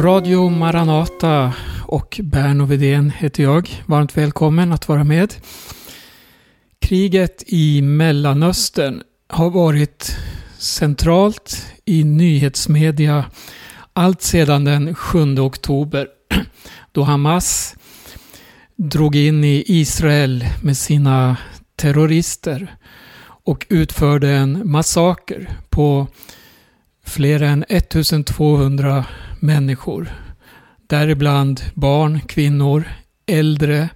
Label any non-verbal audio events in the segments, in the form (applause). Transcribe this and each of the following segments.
Radio Maranata och Berno Vidén heter jag. Varmt välkommen att vara med. Kriget i Mellanöstern har varit centralt i nyhetsmedia allt sedan den 7 oktober då Hamas drog in i Israel med sina terrorister och utförde en massaker på fler än 1200 människor. Däribland barn, kvinnor, äldre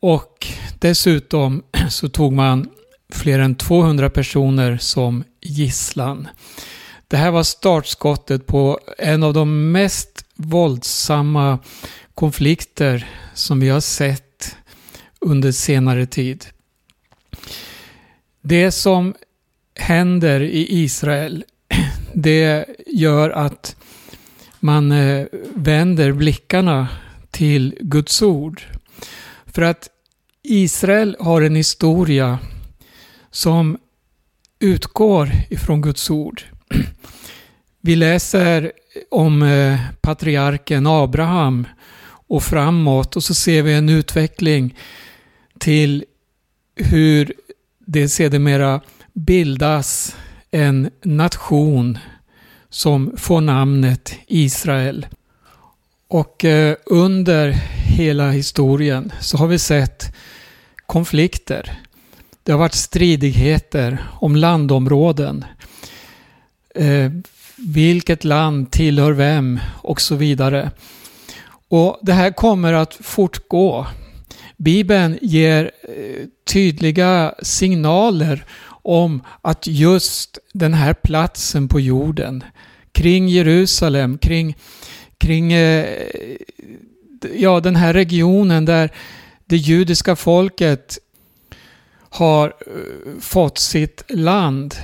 och dessutom (clears throat) så tog man fler än 200 personer som gisslan. Det här var startskottet på en av de mest våldsamma konflikter som vi har sett under senare tid. Det som händer i Israel, (clears throat) det gör att man eh, vänder blickarna till Guds ord. För att Israel har en historia som utgår ifrån Guds ord. (clears throat) Vi läser om eh, patriarken Abraham och framåt och så ser vi en utveckling till hur det sedermera bildas en nation som får namnet Israel. Och eh, under hela historien så har vi sett konflikter. Det har varit stridigheter om landområden. Eh, vilket land tillhör vem och så vidare. Och det här kommer att fortgå. Bibeln ger eh, tydliga signaler om att just den här platsen på jorden, kring Jerusalem, kring, kring eh, ja, den här regionen där det judiska folket har eh, fått sitt land.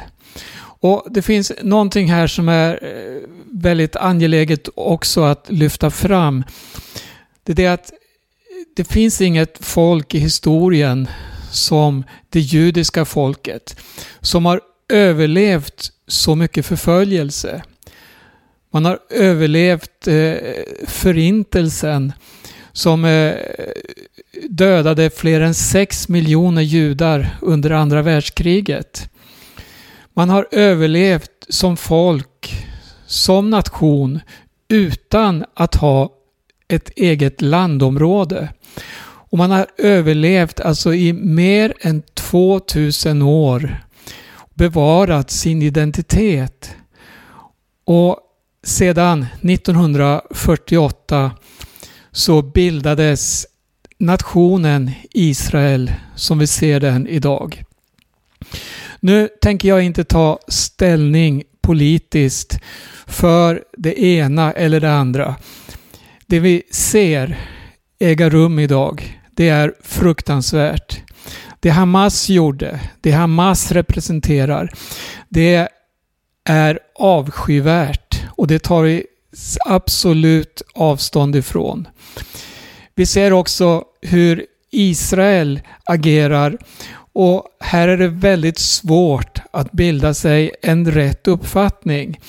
Och Det finns någonting här som är eh, väldigt angeläget också att lyfta fram. Det är det att det finns inget folk i historien som det judiska folket som har överlevt så mycket förföljelse. Man har överlevt eh, förintelsen som eh, dödade fler än sex miljoner judar under andra världskriget. Man har överlevt som folk, som nation, utan att ha ett eget landområde. Och man har överlevt alltså i mer än 2000 år. Bevarat sin identitet. Och sedan 1948 så bildades nationen Israel som vi ser den idag. Nu tänker jag inte ta ställning politiskt för det ena eller det andra. Det vi ser äga rum idag, det är fruktansvärt. Det Hamas gjorde, det Hamas representerar, det är avskyvärt och det tar vi absolut avstånd ifrån. Vi ser också hur Israel agerar och här är det väldigt svårt att bilda sig en rätt uppfattning.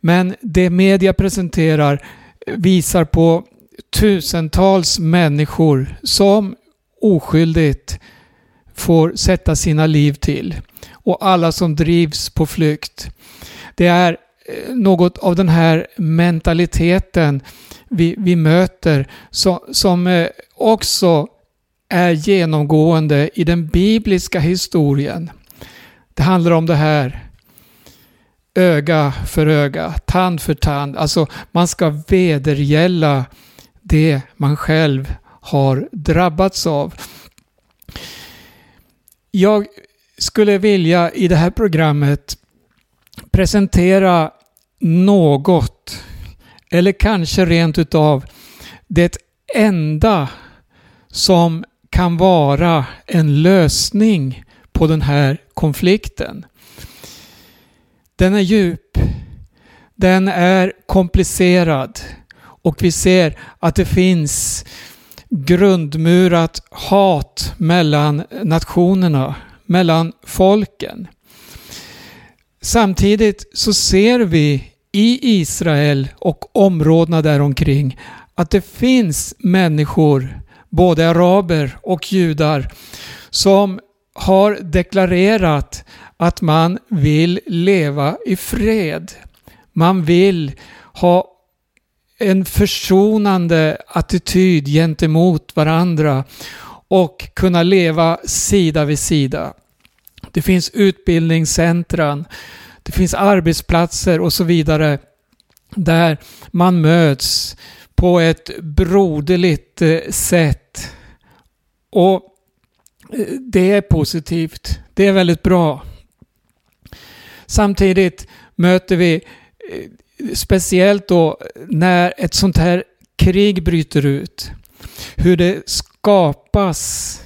Men det media presenterar visar på tusentals människor som oskyldigt får sätta sina liv till. Och alla som drivs på flykt. Det är eh, något av den här mentaliteten vi, vi möter som, som också är genomgående i den bibliska historien. Det handlar om det här öga för öga, tand för tand. Alltså man ska vedergälla det man själv har drabbats av. Jag skulle vilja i det här programmet presentera något, eller kanske rent utav det enda som kan vara en lösning på den här konflikten. Den är djup. Den är komplicerad. Och vi ser att det finns grundmurat hat mellan nationerna, mellan folken. Samtidigt så ser vi i Israel och områdena däromkring att det finns människor, både araber och judar, som har deklarerat att man vill leva i fred. Man vill ha en försonande attityd gentemot varandra och kunna leva sida vid sida. Det finns utbildningscentran, det finns arbetsplatser och så vidare där man möts på ett broderligt eh, sätt. Och eh, det är positivt. Det är väldigt bra. Samtidigt möter vi eh, speciellt då när ett sånt här krig bryter ut. Hur det skapas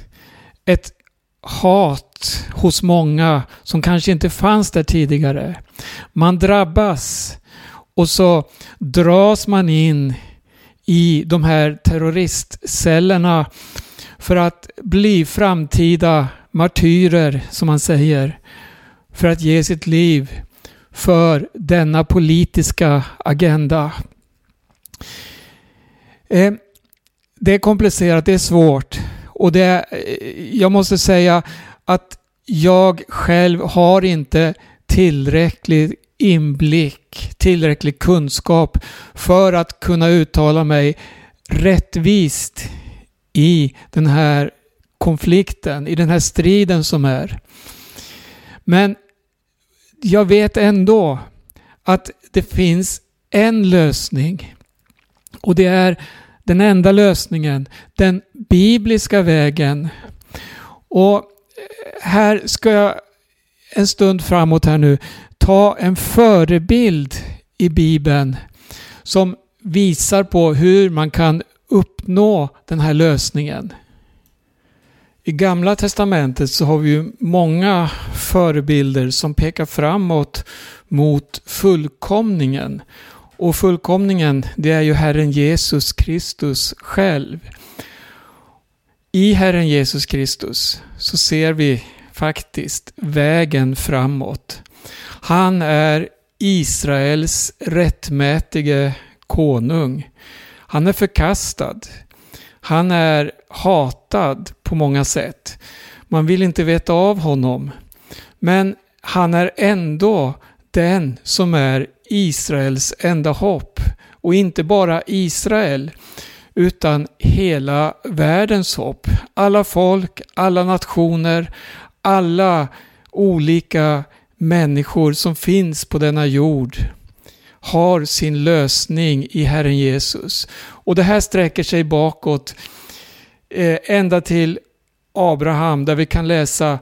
ett hat hos många som kanske inte fanns där tidigare. Man drabbas och så dras man in i de här terroristcellerna för att bli framtida martyrer, som man säger, för att ge sitt liv för denna politiska agenda. Eh, det är komplicerat, det är svårt och det, eh, jag måste säga att jag själv har inte tillräcklig inblick, tillräcklig kunskap för att kunna uttala mig rättvist i den här konflikten, i den här striden som är. Men jag vet ändå att det finns en lösning. Och det är den enda lösningen, den bibliska vägen. Och här ska jag en stund framåt här nu ta en förebild i Bibeln som visar på hur man kan uppnå den här lösningen. I Gamla Testamentet så har vi ju många förebilder som pekar framåt mot fullkomningen. Och fullkomningen, det är ju Herren Jesus Kristus själv. I Herren Jesus Kristus så ser vi faktiskt vägen framåt. Han är Israels rättmätige konung. Han är förkastad. Han är hatad på många sätt. Man vill inte veta av honom. Men han är ändå den som är Israels enda hopp. Och inte bara Israel, utan hela världens hopp. Alla folk, alla nationer, alla olika människor som finns på denna jord har sin lösning i Herren Jesus. Och det här sträcker sig bakåt Eh, ända till Abraham där vi kan läsa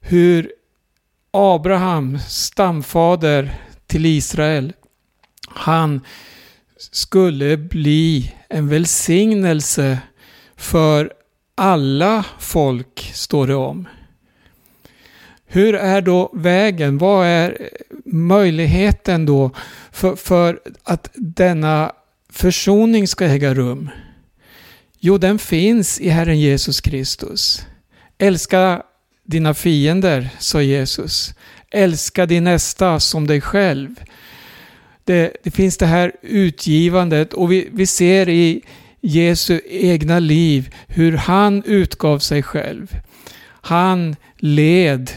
hur Abraham, stamfader till Israel, han skulle bli en välsignelse för alla folk, står det om. Hur är då vägen? Vad är möjligheten då för, för att denna försoning ska äga rum? Jo, den finns i Herren Jesus Kristus. Älska dina fiender, sa Jesus. Älska din nästa som dig själv. Det, det finns det här utgivandet och vi, vi ser i Jesu egna liv hur han utgav sig själv. Han led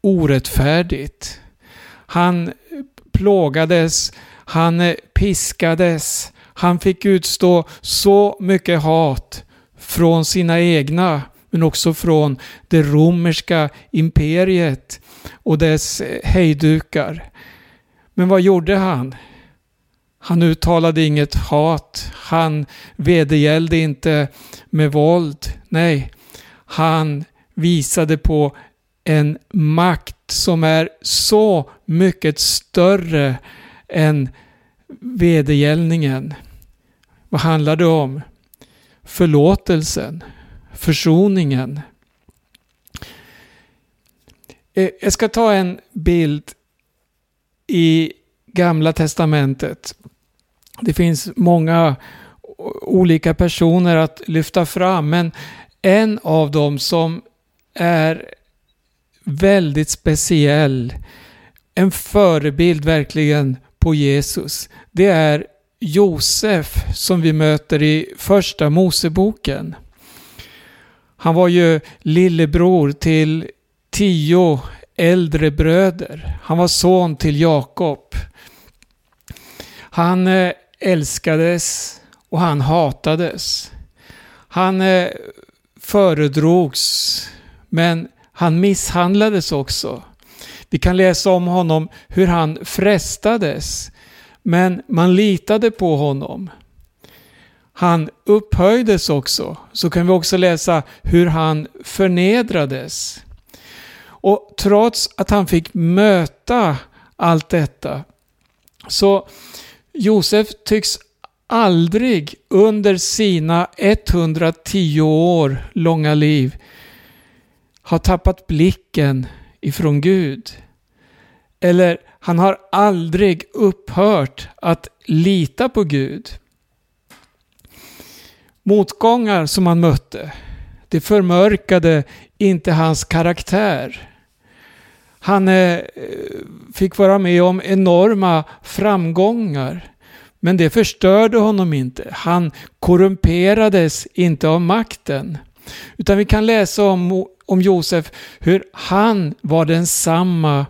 orättfärdigt. Han plågades, han piskades, han fick utstå så mycket hat från sina egna men också från det romerska imperiet och dess eh, hejdukar. Men vad gjorde han? Han uttalade inget hat. Han vedergällde inte med våld. Nej, han visade på en makt som är så mycket större än vedergällningen. Vad handlar det om? Förlåtelsen, försoningen. Eh, jag ska ta en bild i Gamla Testamentet. Det finns många olika personer att lyfta fram, men en av dem som är väldigt speciell, en förebild verkligen på Jesus, det är Josef som vi möter i första Moseboken. Han var ju lillebror till tio äldre bröder. Han var son till Jakob. Han eh, älskades och han hatades. Han eh, föredrogs, men han misshandlades också. Vi kan läsa om honom hur han frestades, men man litade på honom. Han upphöjdes också, så kan vi också läsa hur han förnedrades. Och trots att han fick möta allt detta, så Josef tycks aldrig under sina 110 år långa liv ha tappat blicken ifrån Gud. Eller han har aldrig upphört att lita på Gud. Motgångar som han mötte, det förmörkade inte hans karaktär. Han eh, fick vara med om enorma framgångar. Men det förstörde honom inte. Han korrumperades inte av makten. Utan vi kan läsa om, om Josef hur han var densamma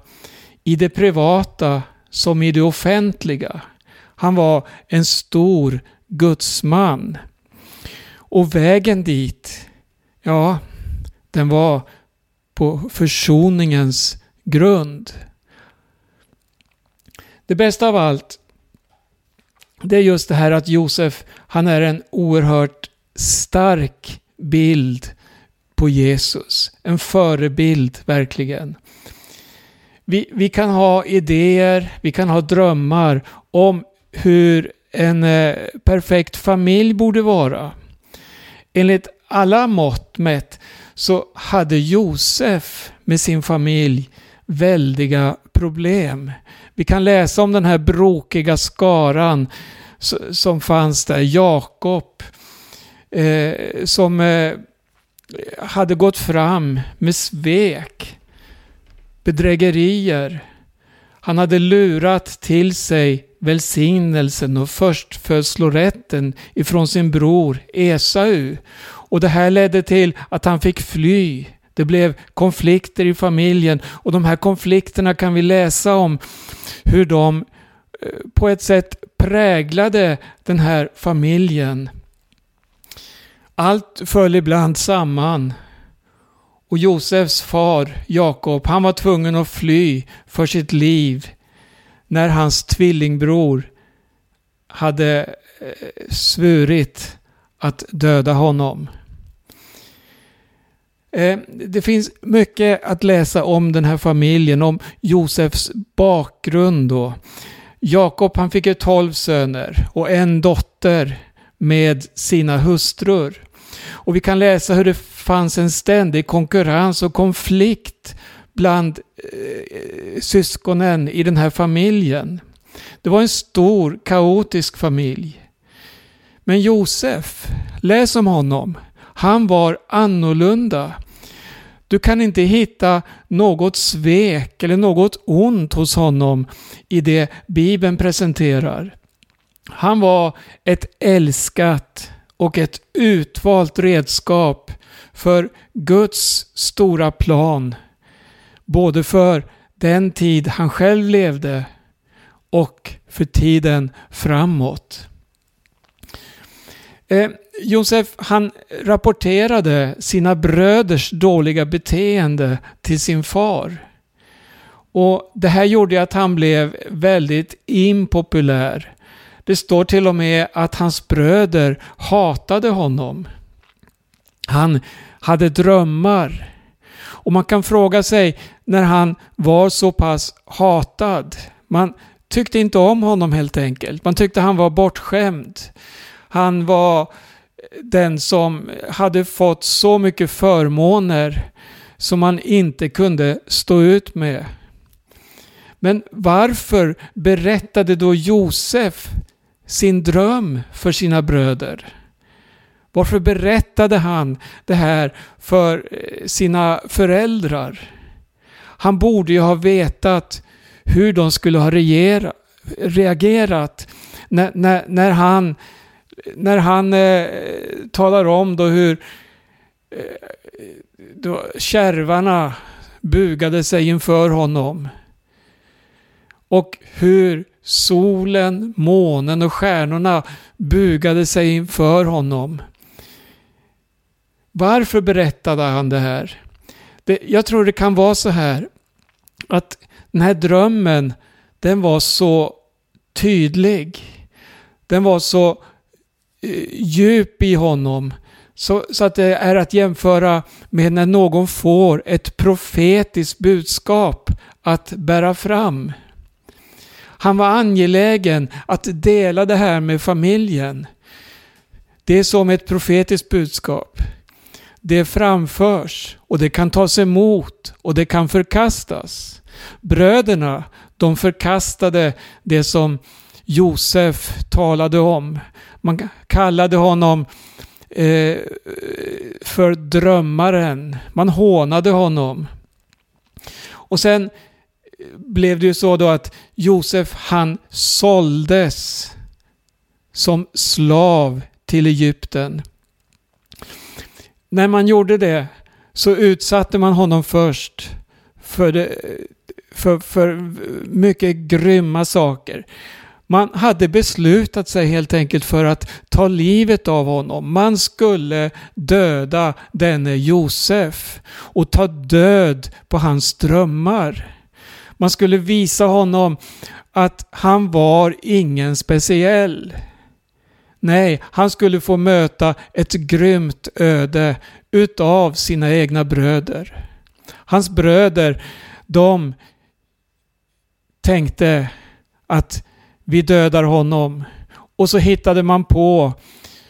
i det privata som i det offentliga. Han var en stor gudsman. Och vägen dit, ja, den var på försoningens grund. Det bästa av allt, det är just det här att Josef, han är en oerhört stark bild på Jesus. En förebild verkligen. Vi, vi kan ha idéer, vi kan ha drömmar om hur en eh, perfekt familj borde vara. Enligt alla mått mätt så hade Josef med sin familj väldiga problem. Vi kan läsa om den här brokiga skaran som fanns där. Jakob eh, som eh, hade gått fram med svek, bedrägerier. Han hade lurat till sig välsignelsen och förstfödslorätten ifrån sin bror Esau. Och det här ledde till att han fick fly det blev konflikter i familjen och de här konflikterna kan vi läsa om hur de eh, på ett sätt präglade den här familjen. Allt föll ibland samman. Och Josefs far Jakob, han var tvungen att fly för sitt liv när hans tvillingbror hade eh, svurit att döda honom. Eh, det finns mycket att läsa om den här familjen, om Josefs bakgrund. Då. Jakob han fick ju tolv söner och en dotter med sina hustrur. Och vi kan läsa hur det fanns en ständig konkurrens och konflikt bland eh, syskonen i den här familjen. Det var en stor kaotisk familj. Men Josef, läs om honom. Han var annorlunda. Du kan inte hitta något svek eller något ont hos honom i det Bibeln presenterar. Han var ett älskat och ett utvalt redskap för Guds stora plan. Både för den tid han själv levde och för tiden framåt. Eh, Josef han rapporterade sina bröders dåliga beteende till sin far. Och Det här gjorde att han blev väldigt impopulär. Det står till och med att hans bröder hatade honom. Han hade drömmar. Och man kan fråga sig när han var så pass hatad. Man tyckte inte om honom helt enkelt. Man tyckte han var bortskämd. Han var den som hade fått så mycket förmåner som man inte kunde stå ut med. Men varför berättade då Josef sin dröm för sina bröder? Varför berättade han det här för eh, sina föräldrar? Han borde ju ha vetat hur de skulle ha reagerat, reagerat när, när, när han, när han eh, talar om då hur eh, då kärvarna bugade sig inför honom. Och hur solen, månen och stjärnorna bugade sig inför honom. Varför berättade han det här? Det, jag tror det kan vara så här att den här drömmen den var så tydlig. Den var så eh, djup i honom. Så, så att det är att jämföra med när någon får ett profetiskt budskap att bära fram. Han var angelägen att dela det här med familjen. Det är som ett profetiskt budskap. Det framförs och det kan tas emot och det kan förkastas. Bröderna, de förkastade det som Josef talade om. Man kallade honom eh, för drömmaren. Man hånade honom. Och sen blev det ju så då att Josef han såldes som slav till Egypten. När man gjorde det så utsatte man honom först för, det, för, för mycket grymma saker. Man hade beslutat sig helt enkelt för att ta livet av honom. Man skulle döda denne Josef och ta död på hans drömmar. Man skulle visa honom att han var ingen speciell. Nej, han skulle få möta ett grymt öde utav sina egna bröder. Hans bröder, de tänkte att vi dödar honom. Och så hittade man på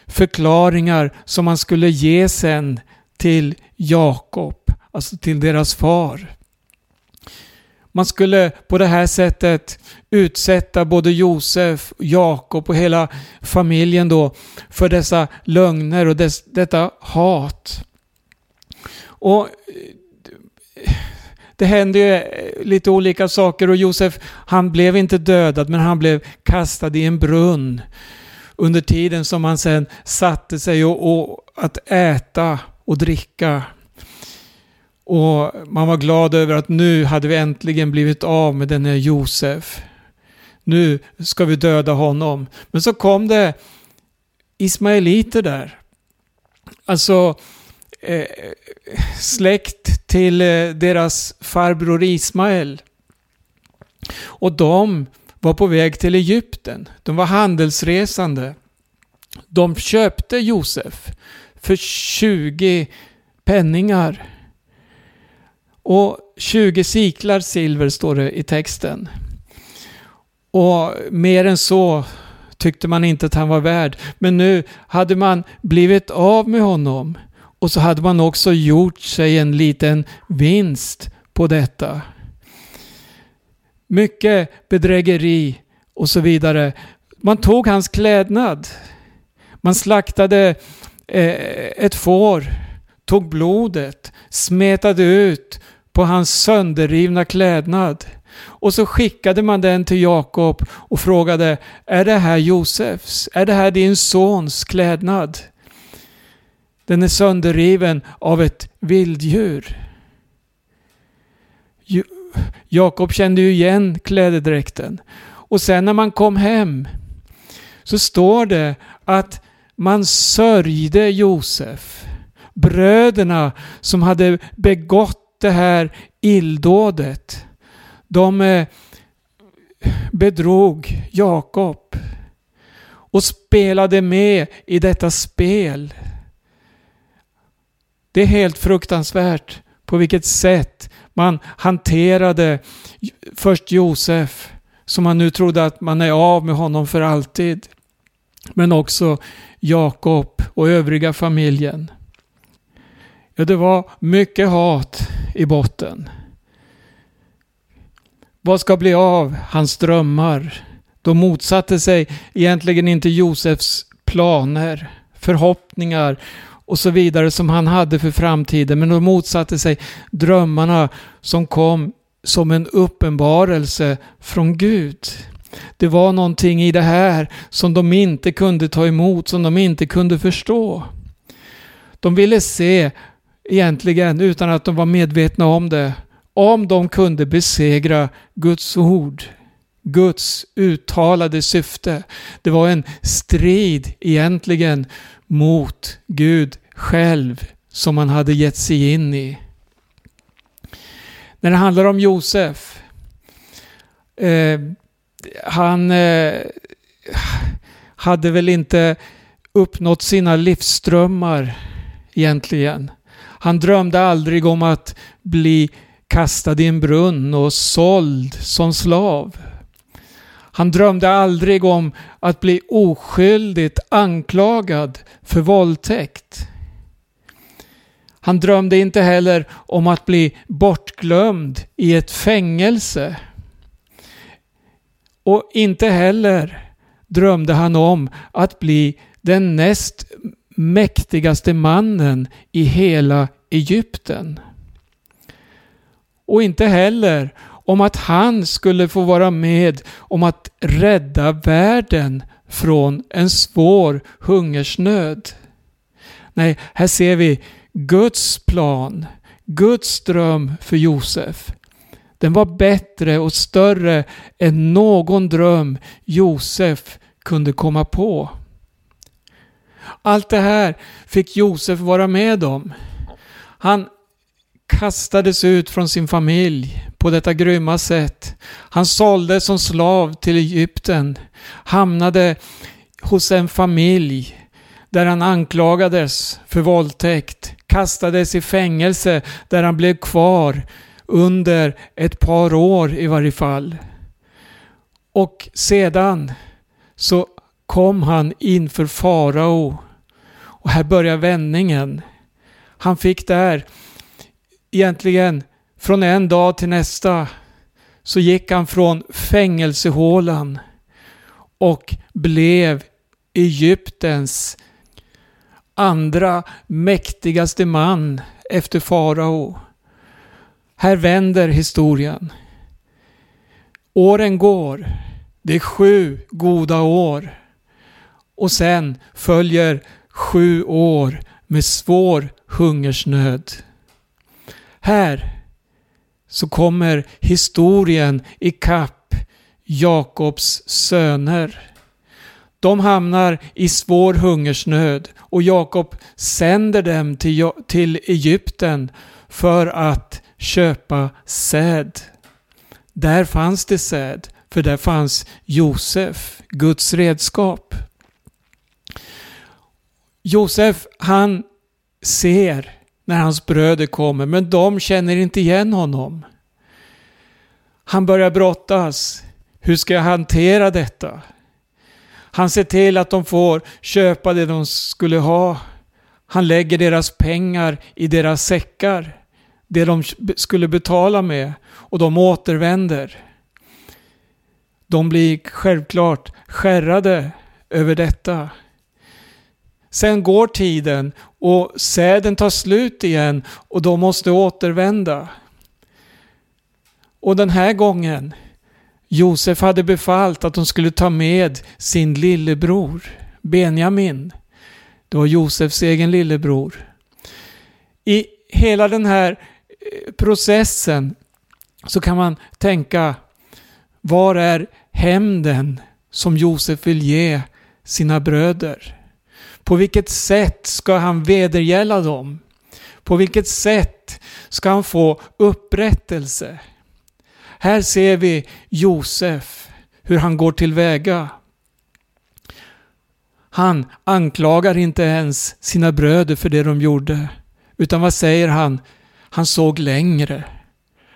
förklaringar som man skulle ge sen till Jakob, alltså till deras far. Man skulle på det här sättet utsätta både Josef, Jakob och hela familjen då för dessa lögner och dess, detta hat. Och eh, det hände ju eh, lite olika saker och Josef han blev inte dödad men han blev kastad i en brunn under tiden som han sen satte sig och, och att äta och dricka. Och man var glad över att nu hade vi äntligen blivit av med denne Josef. Nu ska vi döda honom. Men så kom det Ismaeliter där. Alltså eh, släkt till eh, deras farbror Ismael. Och de var på väg till Egypten. De var handelsresande. De köpte Josef för 20 penningar. Och 20 siklar silver står det i texten. Och mer än så tyckte man inte att han var värd. Men nu hade man blivit av med honom. Och så hade man också gjort sig en liten vinst på detta. Mycket bedrägeri och så vidare. Man tog hans klädnad. Man slaktade eh, ett får, tog blodet, smetade ut på hans sönderrivna klädnad. Och så skickade man den till Jakob och frågade, är det här Josefs? Är det här din sons klädnad? Den är sönderriven av ett vilddjur. Jakob kände ju igen klädedräkten. Och sen när man kom hem så står det att man sörjde Josef. Bröderna som hade begått det här illdådet. De eh, bedrog Jakob och spelade med i detta spel. Det är helt fruktansvärt på vilket sätt man hanterade först Josef, som man nu trodde att man är av med honom för alltid. Men också Jakob och övriga familjen. Ja, det var mycket hat i botten. Vad ska bli av hans drömmar? De motsatte sig egentligen inte Josefs planer, förhoppningar och så vidare som han hade för framtiden. Men de motsatte sig drömmarna som kom som en uppenbarelse från Gud. Det var någonting i det här som de inte kunde ta emot, som de inte kunde förstå. De ville se, egentligen utan att de var medvetna om det, om de kunde besegra Guds ord. Guds uttalade syfte. Det var en strid egentligen mot Gud själv som man hade gett sig in i. När det handlar om Josef. Eh, han eh, hade väl inte uppnått sina livsströmmar egentligen. Han drömde aldrig om att bli kastad i en brunn och såld som slav. Han drömde aldrig om att bli oskyldigt anklagad för våldtäkt. Han drömde inte heller om att bli bortglömd i ett fängelse. Och inte heller drömde han om att bli den näst mäktigaste mannen i hela Egypten. Och inte heller om att han skulle få vara med om att rädda världen från en svår hungersnöd. Nej, här ser vi Guds plan, Guds dröm för Josef. Den var bättre och större än någon dröm Josef kunde komma på. Allt det här fick Josef vara med om. Han kastades ut från sin familj på detta grymma sätt. Han såldes som slav till Egypten, hamnade hos en familj där han anklagades för våldtäkt, kastades i fängelse där han blev kvar under ett par år i varje fall. Och sedan så kom han inför farao. Och här börjar vändningen. Han fick där egentligen från en dag till nästa så gick han från fängelsehålan och blev Egyptens andra mäktigaste man efter farao. Här vänder historien. Åren går. Det är sju goda år. Och sen följer sju år med svår hungersnöd. Här så kommer historien i kapp Jakobs söner. De hamnar i svår hungersnöd och Jakob sänder dem till, till Egypten för att köpa säd. Där fanns det säd, för där fanns Josef, Guds redskap. Josef, han ser när hans bröder kommer, men de känner inte igen honom. Han börjar brottas. Hur ska jag hantera detta? Han ser till att de får köpa det de skulle ha. Han lägger deras pengar i deras säckar. Det de skulle betala med. Och de återvänder. De blir självklart skärrade över detta. Sen går tiden och säden tar slut igen och de måste återvända. Och den här gången, Josef hade befallt att de skulle ta med sin lillebror Benjamin. Det var Josefs egen lillebror. I hela den här eh, processen så kan man tänka, var är hämnden som Josef vill ge sina bröder? På vilket sätt ska han vedergälla dem? På vilket sätt ska han få upprättelse? Här ser vi Josef, hur han går tillväga. Han anklagar inte ens sina bröder för det de gjorde. Utan vad säger han? Han såg längre.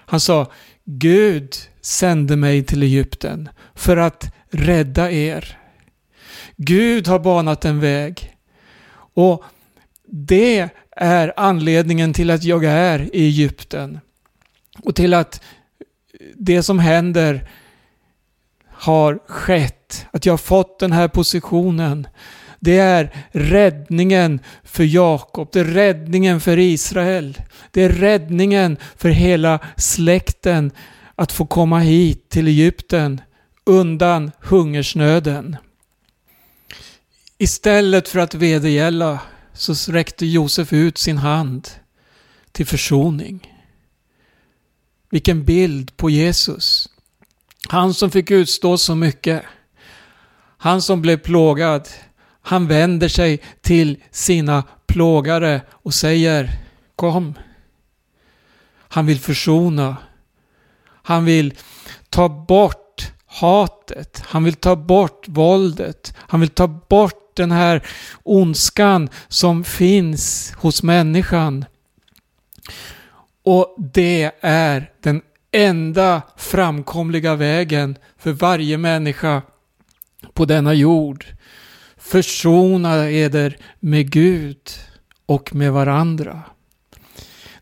Han sa, Gud sände mig till Egypten för att rädda er. Gud har banat en väg. Och det är anledningen till att jag är i Egypten. Och till att det som händer har skett. Att jag har fått den här positionen. Det är räddningen för Jakob. Det är räddningen för Israel. Det är räddningen för hela släkten att få komma hit till Egypten undan hungersnöden. Istället för att vedergälla så räckte Josef ut sin hand till försoning. Vilken bild på Jesus. Han som fick utstå så mycket. Han som blev plågad. Han vänder sig till sina plågare och säger Kom. Han vill försona. Han vill ta bort hatet. Han vill ta bort våldet. Han vill ta bort den här ondskan som finns hos människan. Och det är den enda framkomliga vägen för varje människa på denna jord. Försona eder med Gud och med varandra.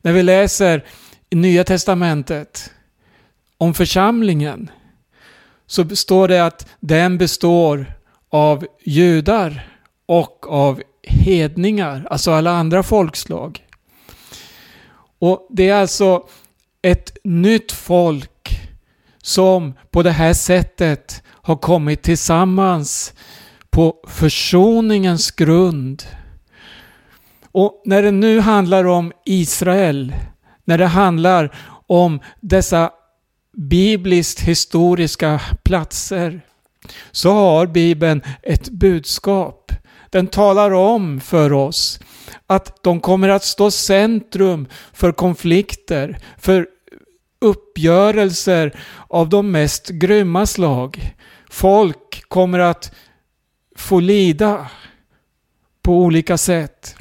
När vi läser i Nya Testamentet om församlingen så står det att den består av judar och av hedningar, alltså alla andra folkslag. Och det är alltså ett nytt folk som på det här sättet har kommit tillsammans på försoningens grund. Och när det nu handlar om Israel, när det handlar om dessa bibliskt historiska platser, så har Bibeln ett budskap. Den talar om för oss att de kommer att stå centrum för konflikter, för uppgörelser av de mest grymma slag. Folk kommer att få lida på olika sätt.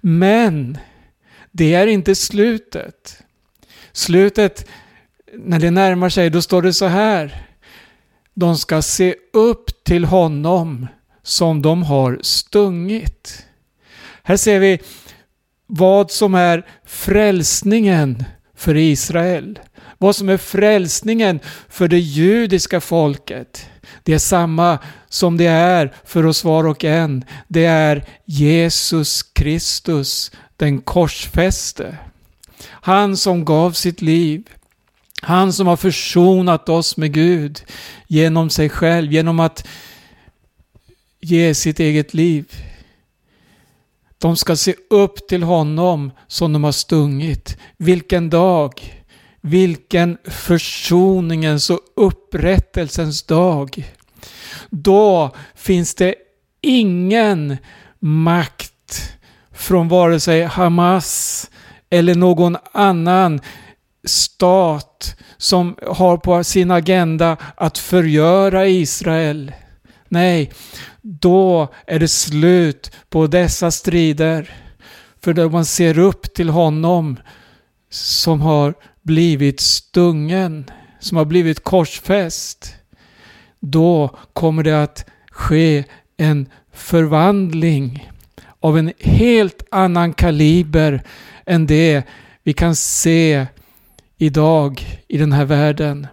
Men det är inte slutet. Slutet, när det närmar sig, då står det så här. De ska se upp till honom som de har stungit. Här ser vi vad som är frälsningen för Israel. Vad som är frälsningen för det judiska folket. Det är samma som det är för oss var och en. Det är Jesus Kristus, den korsfäste. Han som gav sitt liv. Han som har försonat oss med Gud genom sig själv, genom att ge sitt eget liv. De ska se upp till honom som de har stungit. Vilken dag! Vilken försoningens och upprättelsens dag. Då finns det ingen makt från vare sig Hamas eller någon annan stat som har på sin agenda att förgöra Israel. Nej, då är det slut på dessa strider. För då man ser upp till honom som har blivit stungen, som har blivit korsfäst. Då kommer det att ske en förvandling av en helt annan kaliber än det vi kan se idag i den här världen.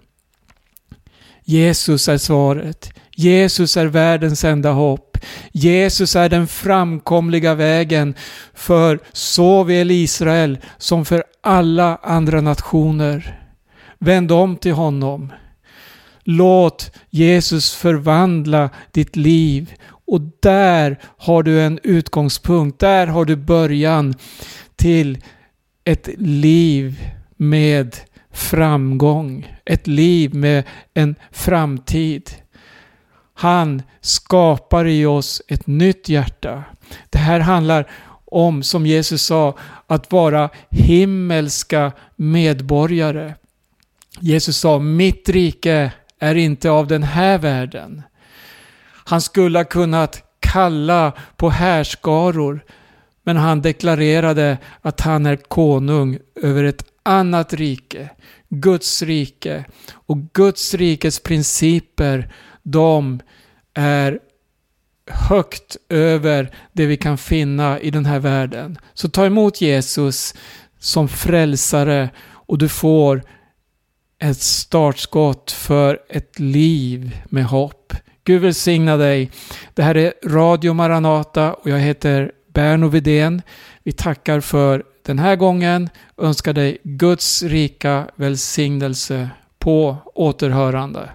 Jesus är svaret. Jesus är världens enda hopp. Jesus är den framkomliga vägen för såväl Israel som för alla andra nationer. Vänd om till honom. Låt Jesus förvandla ditt liv och där har du en utgångspunkt. Där har du början till ett liv med framgång. Ett liv med en framtid. Han skapar i oss ett nytt hjärta. Det här handlar om, som Jesus sa, att vara himmelska medborgare. Jesus sa, mitt rike är inte av den här världen. Han skulle ha kunnat kalla på härskaror, men han deklarerade att han är konung över ett annat rike, Guds rike. Och Guds rikes principer, de är högt över det vi kan finna i den här världen. Så ta emot Jesus som frälsare och du får ett startskott för ett liv med hopp. Gud välsigna dig. Det här är Radio Maranata och jag heter Berno Vidén. Vi tackar för den här gången. Önskar dig Guds rika välsignelse på återhörande.